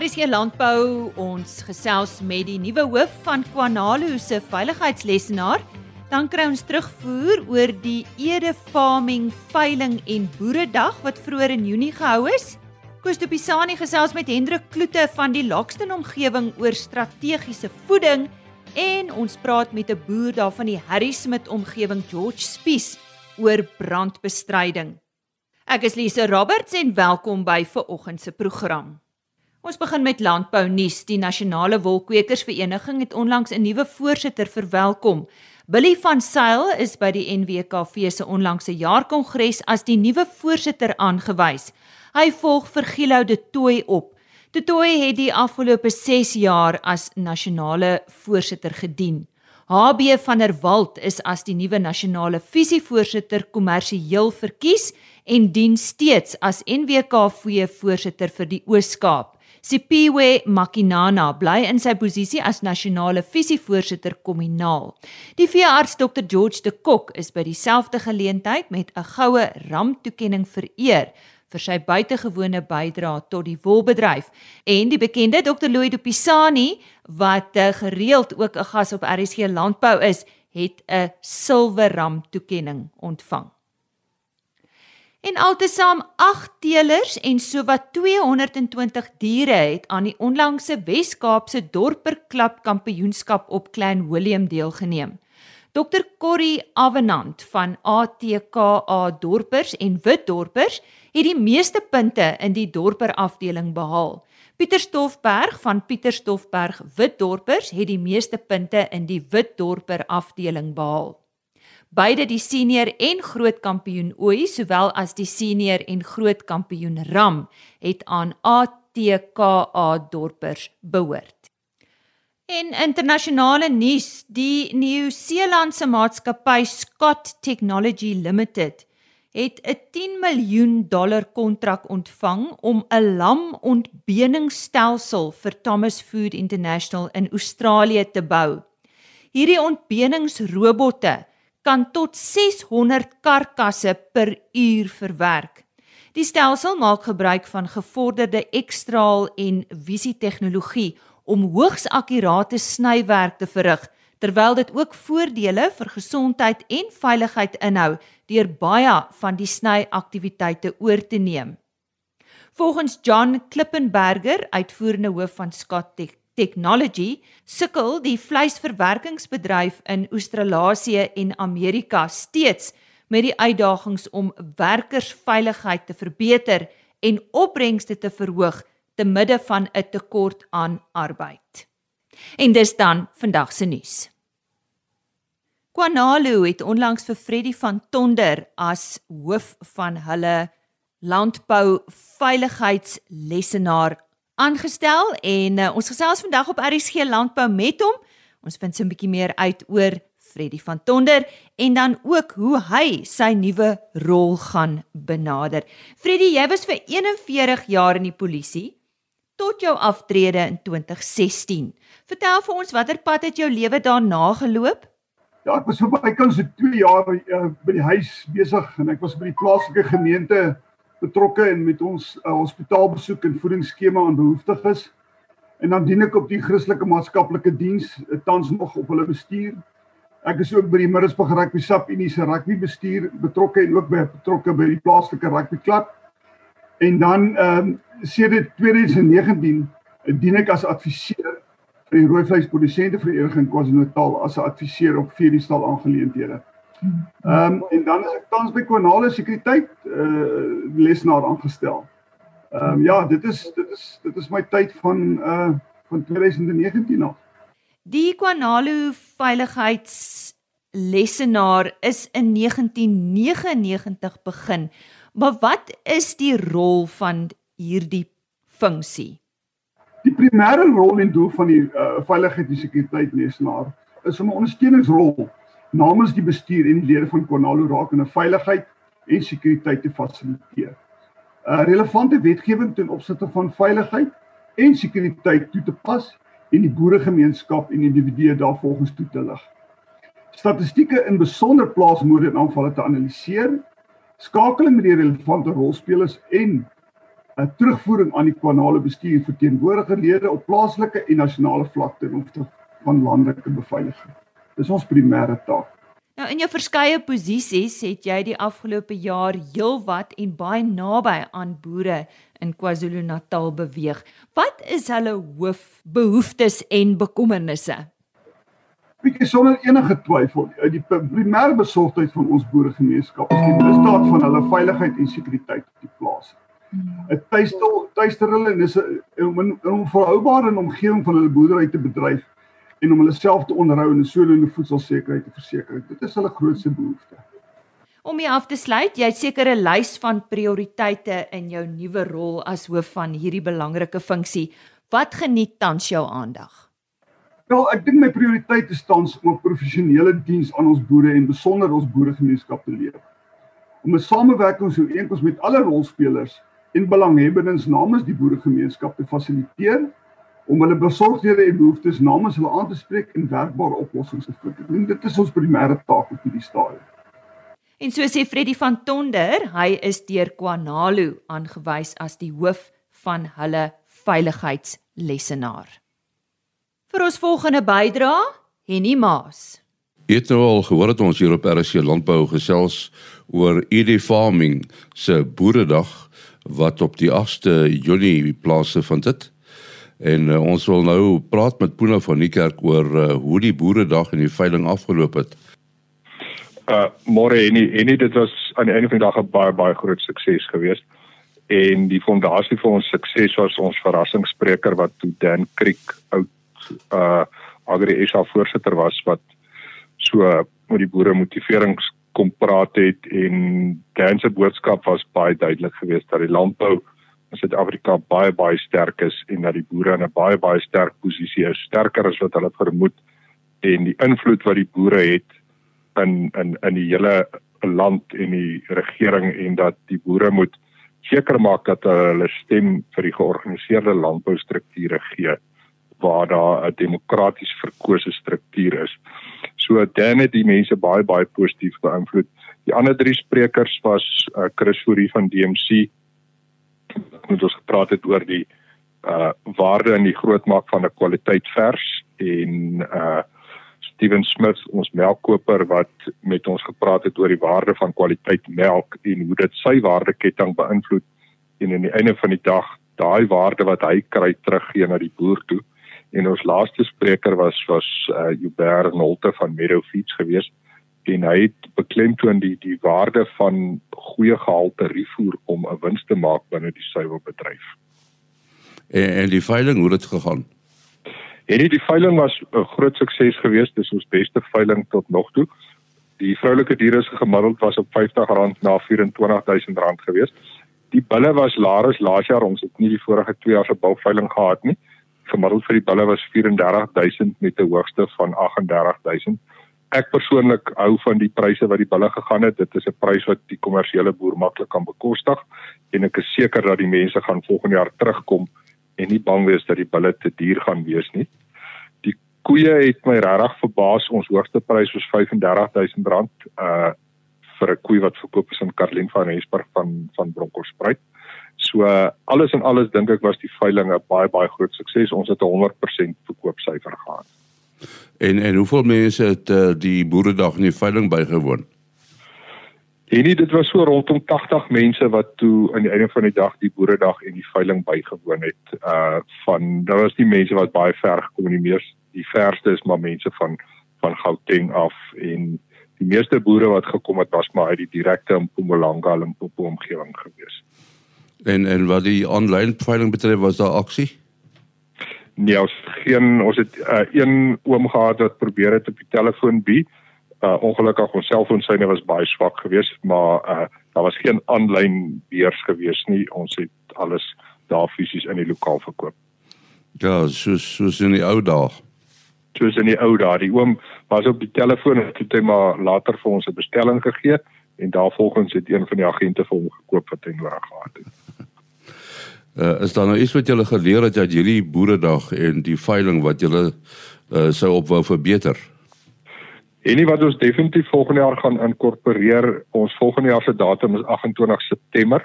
RSG Landbou ons gesels met die nuwe hoof van Quanalo se veiligheidslesenaar. Dan kry ons terugvoer oor die Ede Farming veiling en boeredag wat vroeër in Junie gehou is. Koos de Pisani gesels met Hendrik Kloete van die Lakston omgewing oor strategiese voeding en ons praat met 'n boer daar van die Harry Smit omgewing George Spies oor brandbestryding. Ek is Lise Roberts en welkom by ver oggend se program. Ons begin met landbou nuus. Die Nasionale Wolkwekersvereniging het onlangs 'n nuwe voorsitter verwelkom. Billy van Sail is by die NWKV se onlangse jaarkongres as die nuwe voorsitter aangewys. Hy volg vir Gilou de Tooi op. De Tooi het die afgelope 6 jaar as nasionale voorsitter gedien. HB van der Walt is as die nuwe nasionale visievoorsitter kommersieel verkies en dien steeds as NWKV voorsitter vir die Oos-Kaap. Sipiwe Makinana bly in sy posisie as nasionale visievoorsitter kommunaal. Die veearts Dr George de Kok is by dieselfde geleentheid met 'n goue ramtoekenning vereer vir sy buitengewone bydrae tot die wolbedryf en die bekende Dr Louis Dupisani wat eh, gereeld ook 'n gas op RSG Landbou is, het 'n silwer ramtoekenning ontvang. En altesaam 8 teelers en sowat 220 diere het aan die onlangse Wes-Kaapse Dorperklap Kampioenskap op Klein Willem deelgeneem. Dr Corrie Avenant van ATKA Dorpers en Wit Dorpers het die meeste punte in die dorper afdeling behaal. Pieter Stoffberg van Pieter Stoffberg Wit Dorpers het die meeste punte in die Wit Dorper afdeling behaal. Beide die senior en groot kampioen Ooi sowel as die senior en groot kampioen Ram het aan ATKA dorpers behoort. En internasionale nuus, die Nieu-Seelandse maatskappy Scott Technology Limited het 'n 10 miljoen dollar kontrak ontvang om 'n lamontbeningsstelsel vir Thomas Food International in Australië te bou. Hierdie ontbeningsrobotte kan tot 600 karkasse per uur verwerk. Die stelsel maak gebruik van gevorderde ekstraal en visie tegnologie om hoogs akkurate snywerk te verrig terwyl dit ook voordele vir gesondheid en veiligheid inhou deur baie van die snyaktiwiteite oor te neem. Volgens John Klippenberger, uitvoerende hoof van Scott Technology sukkel die vleisverwerkingsbedryf in Australasie en Amerika steeds met die uitdagings om werkersveiligheid te verbeter en opbrengste te verhoog te midde van 'n tekort aan arbeid. En dis dan vandag se nuus. Quanalu het onlangs vir Freddie van Tonder as hoof van hulle landbou veiligheidslesenaar aangestel en uh, ons gesels vandag op RSG Landbou met hom. Ons vind so 'n bietjie meer uit oor Freddy van Tonder en dan ook hoe hy sy nuwe rol gaan benader. Freddy, jy was vir 41 jaar in die polisie tot jou aftrede in 2016. Vertel vir ons watter pad het jou lewe daarna geloop? Ja, ek was vir my kinders se 2 jaar uh, by die huis besig en ek was by die plaaslike gemeente betrokke en met ons uh, hospitaalbesoek en voedingsskema aan behoeftiges. En dan dien ek op die Christelike Maatskaplike Diens uh, tans nog op hulle bestuur. Ek is ook by die Middelburg Rugby Sap Unie se rugby bestuur betrokke en ook by betrokke by die plaaslike rugby klub. En dan ehm um, sedert 2019 uh, dien ek as adviseur vir die rooi vleisprodusente vereniging KwaZulu-Natal as 'n adviseur op vier stal aangeleenthede. Ehm um, en dan is ek tans by Konale Sekuriteit uh lesenaar aangestel. Ehm um, ja, dit is dit is dit is my tyd van uh van 2019 af. Die Kwanalu veiligheidslesenaar is in 1999 begin. Maar wat is die rol van hierdie funksie? Die primêre rol en doel van die uh, veiligheid en sekuriteit lesenaar is om 'n ondersteuningsrol namens die bestuur en die lede van Konalo raak in 'n veiligheid en sekuriteit te fasiliteer. 'n Relevante wetgewing ten opsigte van veiligheid en sekuriteit toe te pas en die boeregemeenskap en individue daarvolgens toe te lig. Statistieke in besonder plaasmoorde en aanvalle te analiseer, skakeling met die relevante rolspelers en 'n terugvoering aan die kwanale bestuur verteenwoordiger lede op plaaslike en nasionale vlak ten opsigte van landelike beveiliging. Dis ons primêre taak. Nou in jou verskeie posisies het jy die afgelope jaar heelwat en baie naby aan boere in KwaZulu-Natal beweeg. Wat is hulle hoofbehoeftes en bekommernisse? Bietjie sonder enige twyfel, die primêre besorgdheid van ons boeregemeenskap is die misdaad van hulle veiligheid en sekuriteit op die plase. 'n tuistel tuister hulle en dis 'n 'n volhoubare omgewing van hulle boerdery te bedryf en om hulle self te onderhou en sodoende voedselsekerheid te verseker. Dit is hulle grootste behoefte. Om jy af te sluit, jy het seker 'n lys van prioriteite in jou nuwe rol as hoof van hierdie belangrike funksie. Wat geniet tans jou aandag? Wel, ek dink my prioriteit is tans om 'n professionele diens aan ons boere en besonder ons boeregemeenskap te lewer. Om 'n samewerking so eenkos met alle rolspelers en belanghebbendes namens die boeregemeenskap te fasiliteer om hulle besorgdhede en behoeftes namens hulle aan te spreek en werkbare oplossings te vind. En dit is ons primêre taak op hierdie stadium. En so sê Freddie van Tonder, hy is deur Kwanalu aangewys as die hoof van hulle veiligheidslesenaar. Vir ons volgende bydra, Henny Maas. Het nou al gehoor dat ons hier op RC Landbou gesels oor ED Farming se Boeredag wat op die 8de Junie plaasvind dit. En uh, ons wil nou praat met Puna van Niekerk oor uh, hoe die boeredag en die veiling afgeloop het. Uh môre en en dit was aan die einde van die dag 'n baie baie groot sukses geweest. En die fondasie vir ons sukses was ons verrassingsspreker wat toe Dan Creek oud uh Agri SA voorsitter was wat so met die boere motiverings kom praat het en Dan se boodskap was baie duidelik geweest dat die landbou in Suid-Afrika baie baie sterk is en dat die boere in 'n baie baie sterk posisie is, sterker as wat hulle vermoed en die invloed wat die boere het in in in die hele land en die regering en dat die boere moet seker maak dat hulle stem vir die georganiseerde landboustrukture gee waar daar 'n demokraties verkose struktuur is. So dan het die mense baie baie positief beïnvloed. Die ander drie sprekers was uh, Chris Fourie van DMC wat ons gepraat het oor die uh waarde in die grootmaak van 'n kwaliteit vers en uh Steven Smith ons melkkoper wat met ons gepraat het oor die waarde van kwaliteit melk en hoe dit sy waardeketting beïnvloed en aan die einde van die dag daai waarde wat hy kry teruggee na die boer toe. En ons laaste spreker was was uh, Hubert Nolte van Meadow Feeds geweest en hy het beklemtoon die die waarde van goeie gehalte rifoer om 'n wins te maak binne die suiwelbedryf. En, en die veiling hoe het gegaan? En die veiling was 'n groot sukses geweest, dis ons beste veiling tot nog toe. Die vroulike diere se gemiddeld was op R50 na R24000 geweest. Die bulle was laer as laas jaar, ons het nie die vorige 2 jaar se bulveiling gehad nie gemiddeld vir die bulle was 34000 met 'n hoogste van 38000. Ek persoonlik hou van die pryse wat die bulle gegaan het. Dit is 'n prys wat die kommersiële boer maklik kan bekostig en ek is seker dat die mense gaan volgende jaar terugkom en nie bang wees dat die bulle te duur gaan wees nie. Die koeie het my regtig verbaas. Ons hoogste prys was R35000 uh vir 'n koei wat verkoop is in Karlin van Hesburg van van Bronkhorstspruit. So alles en alles dink ek was die veiling 'n baie baie groot sukses. Ons het 'n 100% verkoopsyfer gehad. En en hoeveel mense het uh, die boeredag in die veiling bygewoon? En nie, dit was so rondom 80 mense wat toe aan die einde van die dag die boeredag en die veiling bygewoon het. Uh van daar was die mense wat baie ver gekom het. Die mees die verste is maar mense van van Gauteng af en die meeste boere wat gekom het was maar uit die direkte Mpumalanga en Limpopo omgewing gewees. En en wat die aanlyn veiling betref, was daar aksie? Nee, ons geen ons het uh, een oom gehad wat probeer het op die telefoon bi. Uh ongelukkig ons selfoonsyne was baie swak geweest, maar uh daar was geen aanlyn beurs geweest nie. Ons het alles daar fisies in die lokaal verkoop. Ja, soos soos in die ou dae. Soos in die ou dae. Die oom was op die telefoon en het hy maar later vir ons 'n bestelling gegee en daarvolgens het een van die agente vir hom gekoop wat hy nodig gehad het. Uh, is daar nou iets wat julle geleer het uit hierdie boeredag en die veiling wat julle uh, sou op wou verbeter? En nie wat ons definitief volgende jaar gaan inkorporeer, ons volgende jaar se datum is 28 September.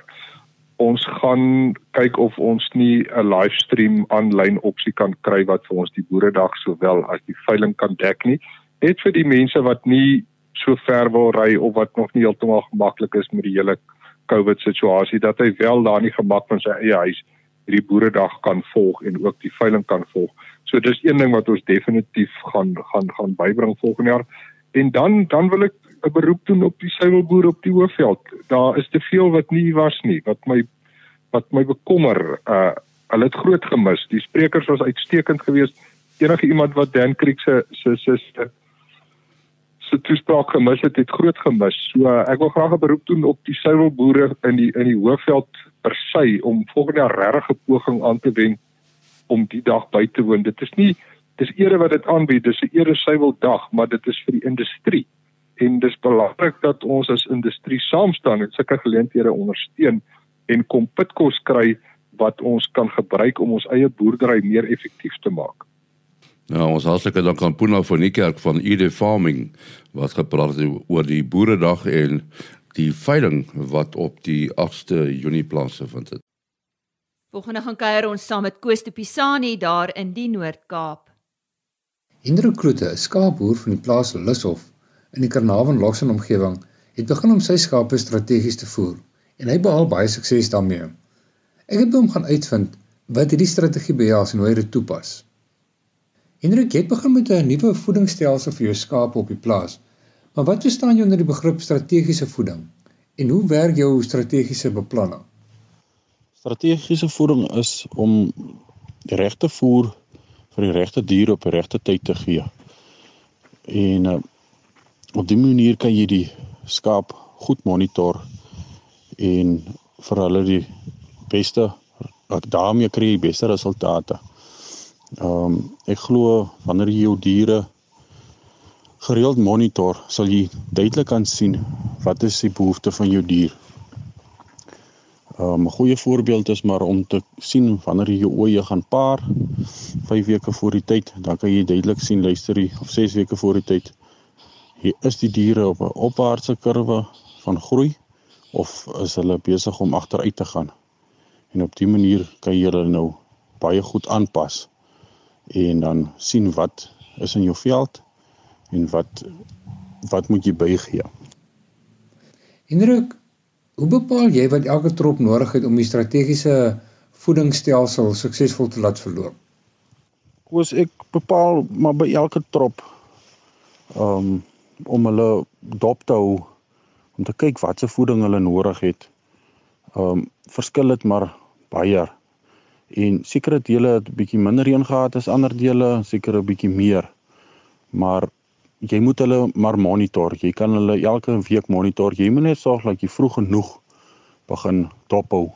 ons gaan kyk of ons nie 'n livestream aanlyn opsie kan kry wat vir ons die boeredag sowel as die veiling kan dek nie net vir die mense wat nie so ver wil ry of wat nog nie heeltemal gemaklik is met die hele COVID situasie dat hy wel daar nie gemak van sy eie huis hierdie boeredag kan volg en ook die veiling kan volg. So dis een ding wat ons definitief gaan gaan gaan bybring volgende jaar. En dan dan wil ek 'n beroep doen op die suiwelboere op die Hoëveld. Daar is te veel wat nie was nie wat my wat my bekommer. Uh hulle het groot gemis. Die sprekers was uitstekend geweest. Enige iemand wat Dan Creek se se se se toespraak gemis het, het groot gemis. So ek wil graag 'n beroep doen op die suiwelboere in die in die Hoëveld per se om volgende jaar regtig 'n poging aan te wend om die dag by te woon. Dit is nie dis ere wat dit aanbied, dis 'n ere suiweldag, maar dit is vir die industrie en dis belangrik dat ons as industrie saam staan en sulke geleenthede ondersteun en kom pitkos kry wat ons kan gebruik om ons eie boerdery meer effektief te maak. Nou ons hartlike dank aan Puna van Niekerk van ID Farming wat gepraat het oor die boeredag en die veiling wat op die 8de Junie plaasgevind het. Volgende gaan kuier ons saam met Koos de Pisani daar in die Noord-Kaap. Hendrik Kloete, skaapboer van die plaas Lushof in die Karnaval Lokson omgewing, het begin om sy skape strategies te voer en hy behaal baie sukses daarmee. Ek het by hom gaan uitvind wat hierdie strategie behels en hoe hy dit toepas. Hendrik het begin met 'n nuwe voedingsstelsel vir jou skape op die plaas. Maar wat verstaan jy onder die begrip strategiese voeding en hoe werk jou strategiese beplanning? Strategiese voeding is om die regte voer vir die regte diere op die regte tyd te gee. En uh, op die manier kan jy die skaap goed monitor en vir hulle die beste daarmee kry jy beste resultate. Ehm um, ek glo wanneer jy jou diere gereeld monitor, sal jy duidelik kan sien wat is die behoefte van jou dier. Ehm, 'n um, goeie voorbeeld is maar om te sien wanneer jy jou oeye gaan paar 5 weke voor die tyd, dan kan jy duidelik sien luister jy of 6 weke voor die tyd hier is die diere op 'n opwaartse kurwe van groei of is hulle besig om agteruit te gaan. En op dië manier kan jy hulle nou baie goed aanpas en dan sien wat is in jou veld en wat wat moet jy bygee. Hendrik, hoe bepaal jy wat elke trop nodig het om die strategiese voedingsstelsel suksesvol te laat verloop? Koos ek bepaal maar by elke trop um, om hulle dop te hou om te kyk watse voeding hulle nodig het. Ehm um, verskil dit maar baie. En sekere dele het 'n bietjie minder reën gehad as ander dele, sekere 'n bietjie meer. Maar jy moet hulle maar monitor. Jy kan hulle elke week monitor. Jy moet net sorg dat jy vroeg genoeg begin dop hou.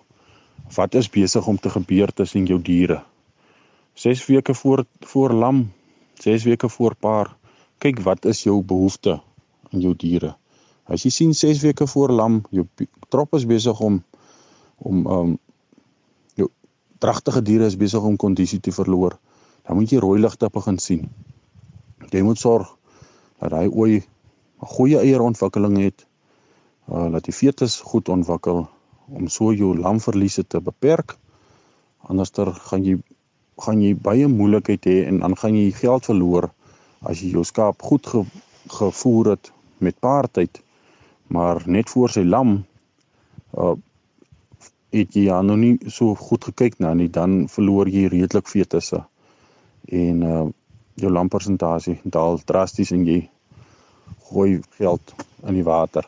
Wat is besig om te gebeur tussen jou diere? 6 weke voor voor lam, 6 weke voor paar kyk wat is jou behoefte in jou diere. As jy sien 6 weke voor lam, jou trop is besig om om um dragtige diere is besig om kondisie te verloor, dan moet jy rooi ligte begin sien. Jy moet sorg dat hy ooi 'n goeie eierontwikkeling het, uh dat die fetus goed ontwikkel om so jou lamverliese te beperk. Anderster gaan jy gaan jy baie moeilikheid hê en dan gaan jy geld verloor as jy jou skaap goed ge, gevoer het met paartyd maar net voor sy lam uh het jy ja nog nie so goed gekyk na nie dan verloor jy redelik fetusse en uh jou lampersentasie daal drasties en jy gooi geld in die water.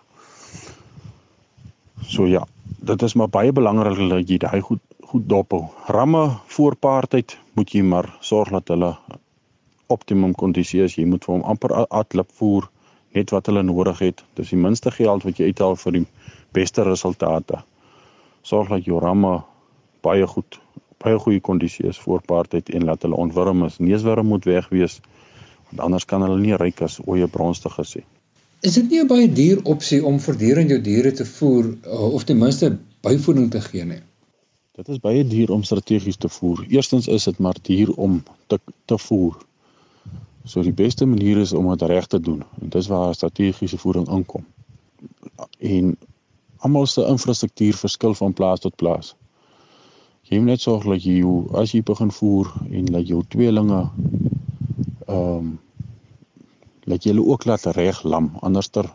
So ja, dit is maar baie belangrik dat jy daai goed goed dop hou. Ramme voor paartyd moet jy maar sorg dat hulle optimum kondisie is. Jy moet vir hom amper atlip voer net wat hulle nodig het. Dis die minste geld wat jy uithaal vir die beste resultate. Sorg dat jou ramme baie goed baie goeie kondisie is voor paartyd en laat hulle ontwurm is. Neuswurm moet weg wees want anders kan hulle nie ryk as oeye bronstig gesê. Is dit nie 'n baie duur opsie om voortdurend jou diere te voer uh, of ten minste byvoeding te gee nie? Dit is baie duur om strategies te voer. Eerstens is dit maar duur om te te voer. So die beste manier is om dit reg te doen en dis waar strategiese voeding inkom. En almal se infrastruktuur verskil van plaas tot plaas. Jy moet net sorg dat jy jou as jy begin voer en dat jou tweelinge ehm um, dat jy hulle ook laat reg lam anderster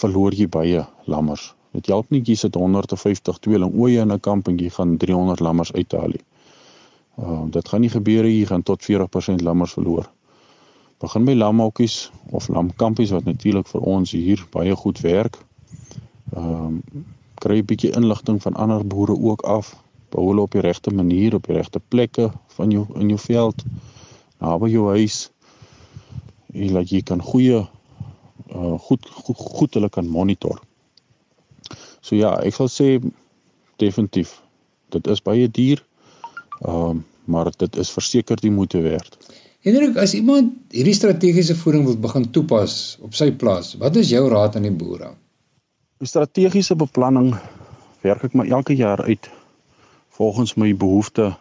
verloor jy baie lammers. Dit help nie jy sit 150 tweeling ooe in 'n kamp en jy gaan 300 lammers uithaal nie. Ehm uh, dit gaan nie gebeur jy gaan tot 40% lammers verloor. Begin by lamhokkies of lamkampies wat natuurlik vir ons hier baie goed werk. Ehm um, kry 'n bietjie inligting van ander boere ook af. Bou hulle op die regte manier op die regte plekke van jou in jou veld naby jou huis. En laat jy kan goeie uh goed, goed goed hulle kan monitor. So ja, ek sal sê definitief dit is baie duur. Ehm um, maar dit is verseker die moeite werd. Hendrik, as iemand hierdie strategiese voeding wil begin toepas op sy plaas, wat is jou raad aan die boere? Die strategiese beplanning werk ek maar elke jaar uit volgens my behoeftes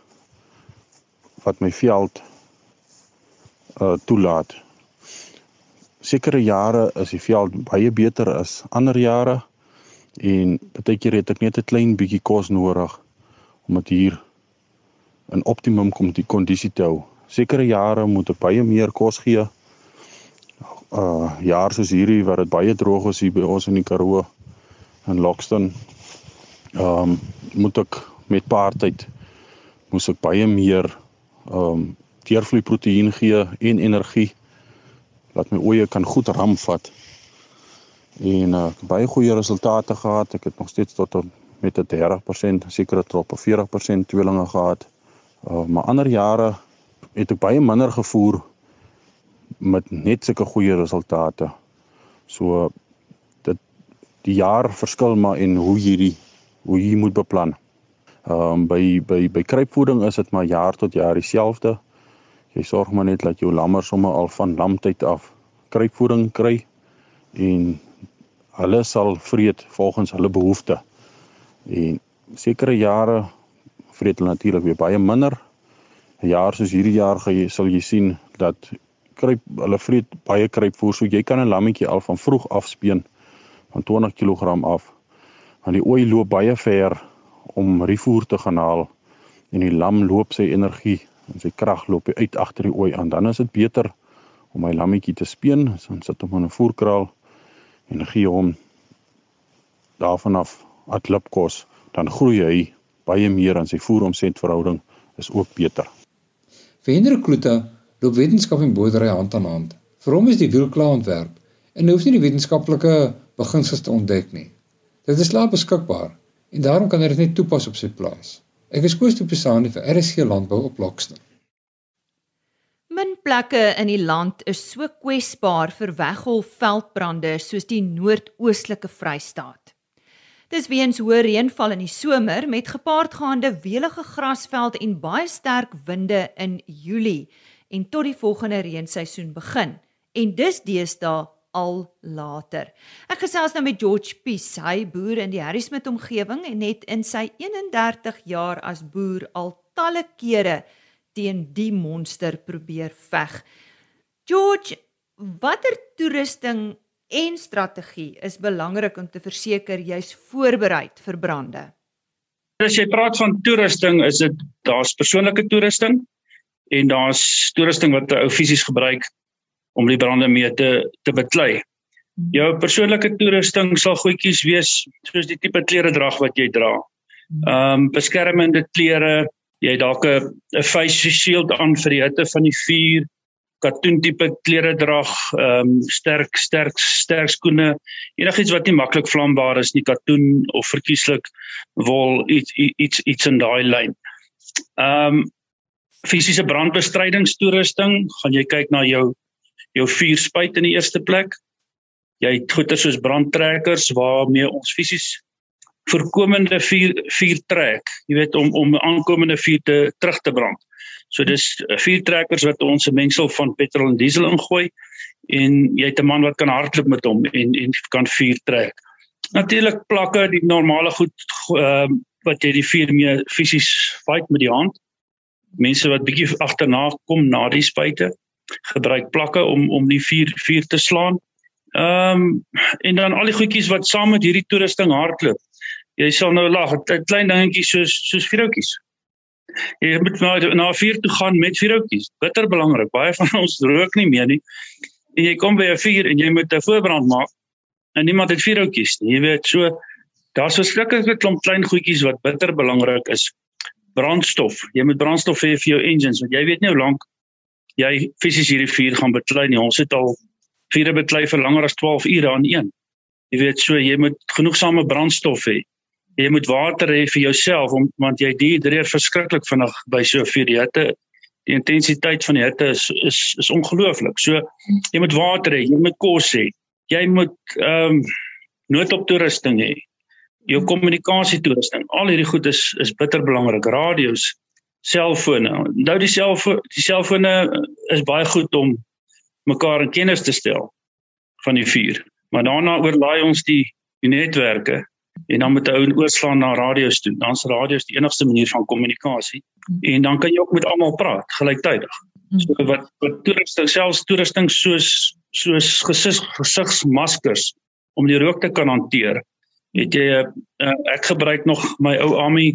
wat my veld uh toelaat. Sekere jare is die veld baie beter as ander jare en baie keer het ek net 'n klein bietjie kos nodig om dit hier in optimum kom die kondisie te hou sekere jare moet ek baie meer kos gee. Uh jaar soos hierdie waar dit baie droog is hier by ons in die Karoo in Lockston. Ehm um, moet ek met paartyd moes ek baie meer ehm um, teervloei proteïen gee en energie laat my oeye kan goed ram vat. En uh baie goeie resultate gehad. Ek het nog steeds tot met 'n 30% sekere trop of 40% tweelinge gehad. Uh maar ander jare het ek baie minder gevoer met net sulke goeie resultate. So die jaar verskil maar en hoe hierdie hoe jy moet beplan. Ehm um, by by by kruipvoeding is dit maar jaar tot jaar dieselfde. Jy sorg maar net dat jou lammers sommer al van lamtyd af kruipvoeding kry en hulle sal vreet volgens hulle behoeftes. En sekere jare vreet hulle natuurlik weer baie minder 'n jaar soos hierdie jaar gaan jy sal jy sien dat kruip hulle vreet baie kruipvoer so jy kan 'n lammetjie al van vroeg af speen van 20 kg af. Want die ooi loop baie ver om rivoer te gaan haal en die lam loop sy energie en sy krag loop uit agter die ooi aan. Dan is dit beter om my lammetjie te speen, dan sit hom in 'n voerkraal en gee hom daarvan af atlipkos, dan groei hy baie meer aan sy voeromset verhouding is ook beter. Vir Hendrik Kloete loop wetenskap en boerdery hand aan hand. Vir hom is die wiel klaar ontwerp en hy hoef nie die wetenskaplike beginsels te ontdek nie. Dit is klaar beskikbaar en daarom kan hy dit net toepas op sy plaas. Ek is Koos Tupisani vir RSG Landbou op Lockston. Min plekke in die land is so kwesbaar vir weggolfveldbrande soos die noordoostelike Vrystaat. Dis weens hoë reënval in die somer met gepaardgaande welige grasveld en baie sterk winde in Julie en tot die volgende reenseisoen begin. En dis deesdae al later. Ek gesels nou met George Pies, hy boer in die Harrismith omgewing en het in sy 31 jaar as boer al talle kere teen die monster probeer veg. George, watter toerusting en strategie is belangrik om te verseker jy's voorberei vir brande. As jy praat van toerusting, is dit daar's persoonlike toerusting en daar's toerusting wat 'n ou fisies gebruik om die brande mee te te beklei. Jou persoonlike toerusting sal goedjies wees soos die tipe klere drag wat jy dra. Ehm um, beskermende klere, jy dalk 'n 'n face shield aan vir die hitte van die vuur, katoen tipe klere drag, ehm um, sterk sterk sterk skoene, enigiets wat nie maklik vlambaar is nie, katoen of verkieslik wol iets iets iets in daai lyn. Ehm um, fisiese brandbestrydingstoerusting, gaan jy kyk na jou jou vuurspuit in die eerste plek. Jy het goeder soos brandtrekkers waarmee ons fisies voorkomende vuur vuur trek, jy weet om om aankomende vuur te terug te brand. So dis eh, vier trekkers wat ons 'n mengsel van petrol en diesel ingooi en jy het 'n man wat kan hardloop met hom en en kan vuur trek. Natuurlik plakke die normale goed ehm uh, wat jy die vuur mee fisies fight met die hand. Mense wat bietjie agterna kom na die spuite gebruik plakke om om die vuur vuur te slaan. Ehm um, en dan al die goedjies wat saam met hierdie toerusting hardloop. Jy sal nou lag, 'n klein dingetjie soos soos vuurhoutjies. Jy moet na na vuur toe gaan met vuurhoutjies. Bitter belangrik. Baie van ons rook nie meer nie. En jy kom by 'n vuur en jy moet 'n voorbrand maak en niemand het vuurhoutjies nie. Jy weet, so daar's verskriklike klomp klein goedjies wat bitter belangrik is. Brandstof. Jy moet brandstof hê vir jou engines want jy weet nie hoe lank jy fisies hierdie vuur gaan beklei nie. Ons het al vure beklei vir langer as 12 ure aan een. Jy weet so jy moet genoegsame brandstof hê jy moet water hê vir jouself om want jy dehydreer verskriklik vinnig by so vuur die hitte die intensiteit van die hitte is is is ongelooflik. So jy moet water hê, jy moet kos hê. Jy moet ehm um, noodop toerusting hê. Jou kommunikasie toerusting. Al hierdie goed is is bitter belangrik. Radio's, selfone. Nou die selfone die selfone is baie goed om mekaar in kennis te stel van die vuur. Maar daarna oorlaai ons die die netwerke en dan moet ou oorslaan na radio's toe. Dan's radio's die enigste manier van kommunikasie en dan kan jy ook met almal praat gelyktydig. So wat wat toerusting selfs toerusting soos soos gesig gesigsmaskers om die rook te kan hanteer. Het jy uh, ek gebruik nog my ou army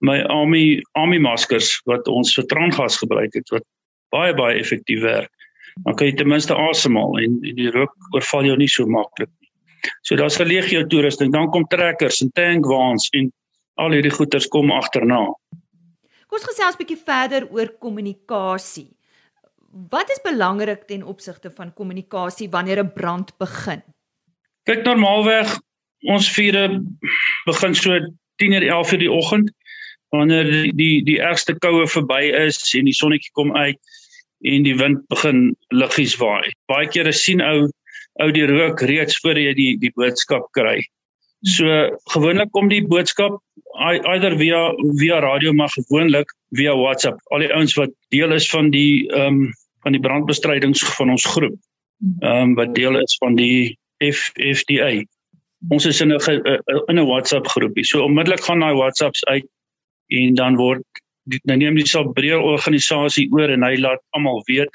my army army maskers wat ons vir traangas gebruik het wat baie baie effektief werk. Dan kan jy ten minste asemhaal en, en die rook oorval jou nie so maklik So daar's 'n legio toerusting, dan kom trekkers en tankwaans en al hierdie goederes kom agterna. Kom ons gesels 'n bietjie verder oor kommunikasie. Wat is belangrik ten opsigte van kommunikasie wanneer 'n brand begin? Kyk normaalweg ons vure begin so 10:00 11:00 die oggend wanneer die die, die ergste koue verby is en die sonnetjie kom uit en die wind begin liggies waai. Baie kere sien ou ou die rook reeds voor jy die die boodskap kry. So gewoonlik kom die boodskap either via via radio maar gewoonlik via WhatsApp. Al die ouens wat deel is van die ehm um, van die brandbestrydings van ons groep. Ehm um, wat deel is van die FFDA. Ons is in 'n in 'n WhatsApp groepie. So onmiddellik gaan daai WhatsApps uit en dan word nou neem die Sabreel organisasie oor en hy laat almal weet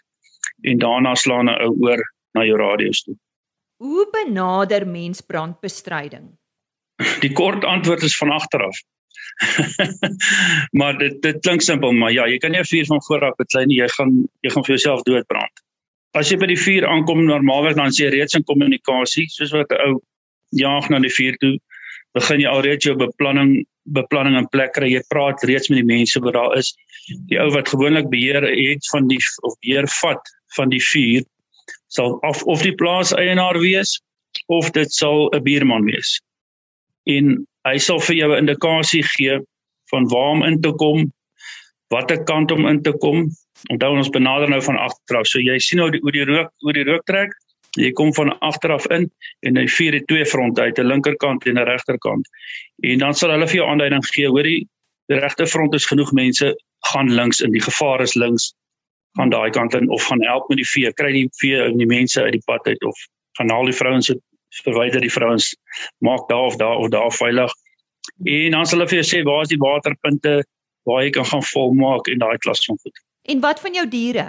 en daarna slaan hy oor na jou radio's toe. Hoe benader mens brandbestryding? Die kort antwoord is van agteraf. maar dit dit klink simpel, maar ja, jy kan nie 'n vuur van voor af beklei nie, jy gaan jy gaan vir jouself doodbrand. As jy by die vuur aankom normaalweg dan sê jy reeds in kommunikasie, soos wat 'n ou jaag na die vuur toe, begin jy alreeds jou beplanning beplanning in plek kry. Jy praat reeds met die mense wat daar is. Die ou wat gewoonlik beheer het van die of beheer vat van die vuur, sal of of die plaas eienaar wees of dit sal 'n buurman wees. En hy sal vir jou 'n indikasie gee van waar om in te kom, watter kant om in te kom. Onthou ons benader nou van agteraf. So jy sien nou hoe die rook hoe die rook trek. Jy kom van agteraf in en hy vier die twee fronte uit, 'n linkerkant en 'n regterkant. En dan sal hulle vir jou aanduiding gee, hoor die, die regte front is genoeg mense gaan links in die gevaar is links gaan daai kant in of gaan help met die vee, kry die vee en die mense uit die pad uit of gaan haal die vrouens verwyder die vrouens maak daar of daar of daar veilig. En dan sal hulle vir jou sê waar is die waterpunte waar jy kan gaan volmaak en daai klas van goed. En wat van jou diere?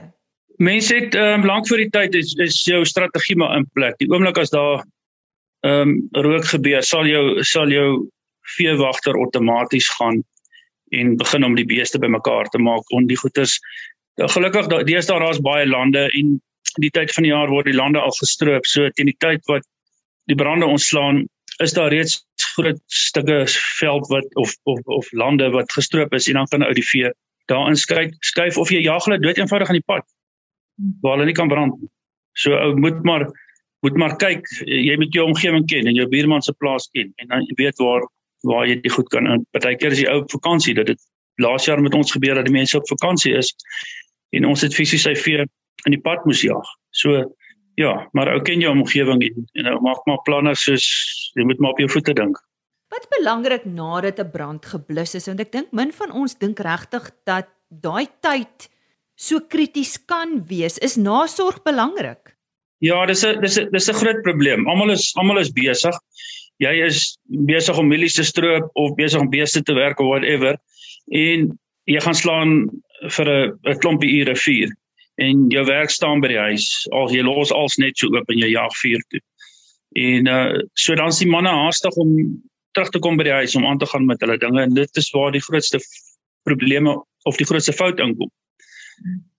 Mense het ehm um, lank voor die tyd is is jou strategie maar in plek. Die oomblik as daar ehm um, rook gebeur, sal jou sal jou veewagter outomaties gaan en begin om die beeste bymekaar te maak. On die goeters gelukkig deesdae daar's baie lande en die tyd van die jaar word die lande al gestroop. So teen die tyd wat die brande ontslaan, is daar reeds groot stukke veld wat of of of lande wat gestroop is en dan kan ou die vee daarin skuif skuif of jy jag hulle dood eenvoudig aan die pad waar hulle nie kan brand. So ou moet maar moet maar kyk, jy moet jou omgewing ken en jou buurman se plaas ken en dan weet waar waar jy dit goed kan. Partykeer is die ou vakansie dat dit laas jaar met ons gebeur dat die mense op vakansie is en ons het fisies sy vee in die pad moes jag. So ja, maar ou ken jou omgewing en en ou maak maar planne soos jy moet maar op jou voete dink. Wat belangrik nadat 'n brand geblus is want ek dink min van ons dink regtig dat daai tyd so krities kan wees. Is nasorg belangrik? Ja, dis 'n dis 'n dis 'n groot probleem. Almal is almal is besig. Jy is besig om mielies te stroop of besig om beeste te werk of whatever en jy gaan slaan vir 'n 'n klompie ure vuur en jou werk staan by die huis. Al jy los als net so oop en jy jag vuur toe. En uh so dan is die manne haastig om terug te kom by die huis om aan te gaan met hulle dinge en dit is waar die grootste probleme of die grootste fout inkom.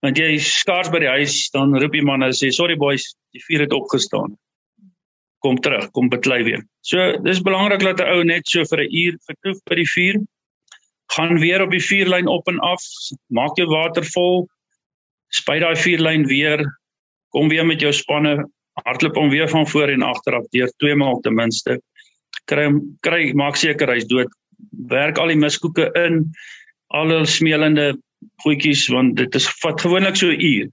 Want jy skaars by die huis dan roep die manne sê sorry boys, die vuur het opgestaan. Kom terug, kom beklei weer. So dis belangrik dat 'n ou net so vir 'n uur vertoef by die vuur. Gaan weer op die vuurlyn op en af, maak jou water vol, spuit daai vuurlyn weer, kom weer met jou spanne, hardloop hom weer van voor en agter af deur twee maal ten minste. Kry kry maak seker hy's dood. Werk al die miskoeke in, al hul smeelende goedjies want dit is vat gewoonlik so 'n uur.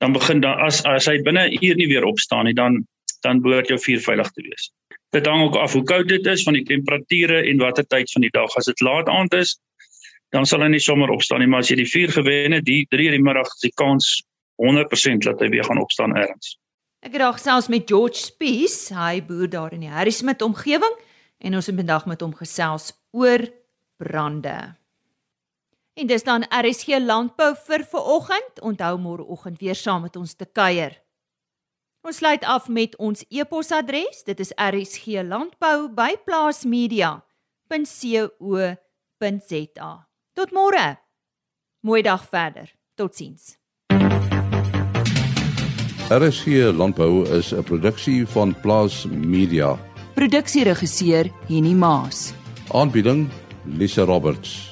Dan begin dan as as hy binne 'n uur nie weer opstaan nie, dan dan behoort jou vuur veilig te wees. Dit hang ook af hoe koud dit is van die temperature en watter tyd van die dag. As dit laat aand is, dan sal hy nie sommer opstaan nie, maar as jy die vuur gewen het, die 3 in die middag, is die kans 100% dat hy weer gaan opstaan ergens. Ek het gesels met George Spies, hy boer daar in die Harrismith omgewing en ons het vandag met hom gesels oor brande. En dis dan RSG Landbou vir vanoggend. Onthou môreoggend weer saam met ons te kuier. Ons sluit af met ons e-posadres. Dit is rsglandbou@plaasmedia.co.za. Tot môre. Mooi dag verder. Totsiens. RSG Landbou is 'n produksie van Plaas Media. Produksieregisseur Henny Maas Aanbieding Lisa Roberts.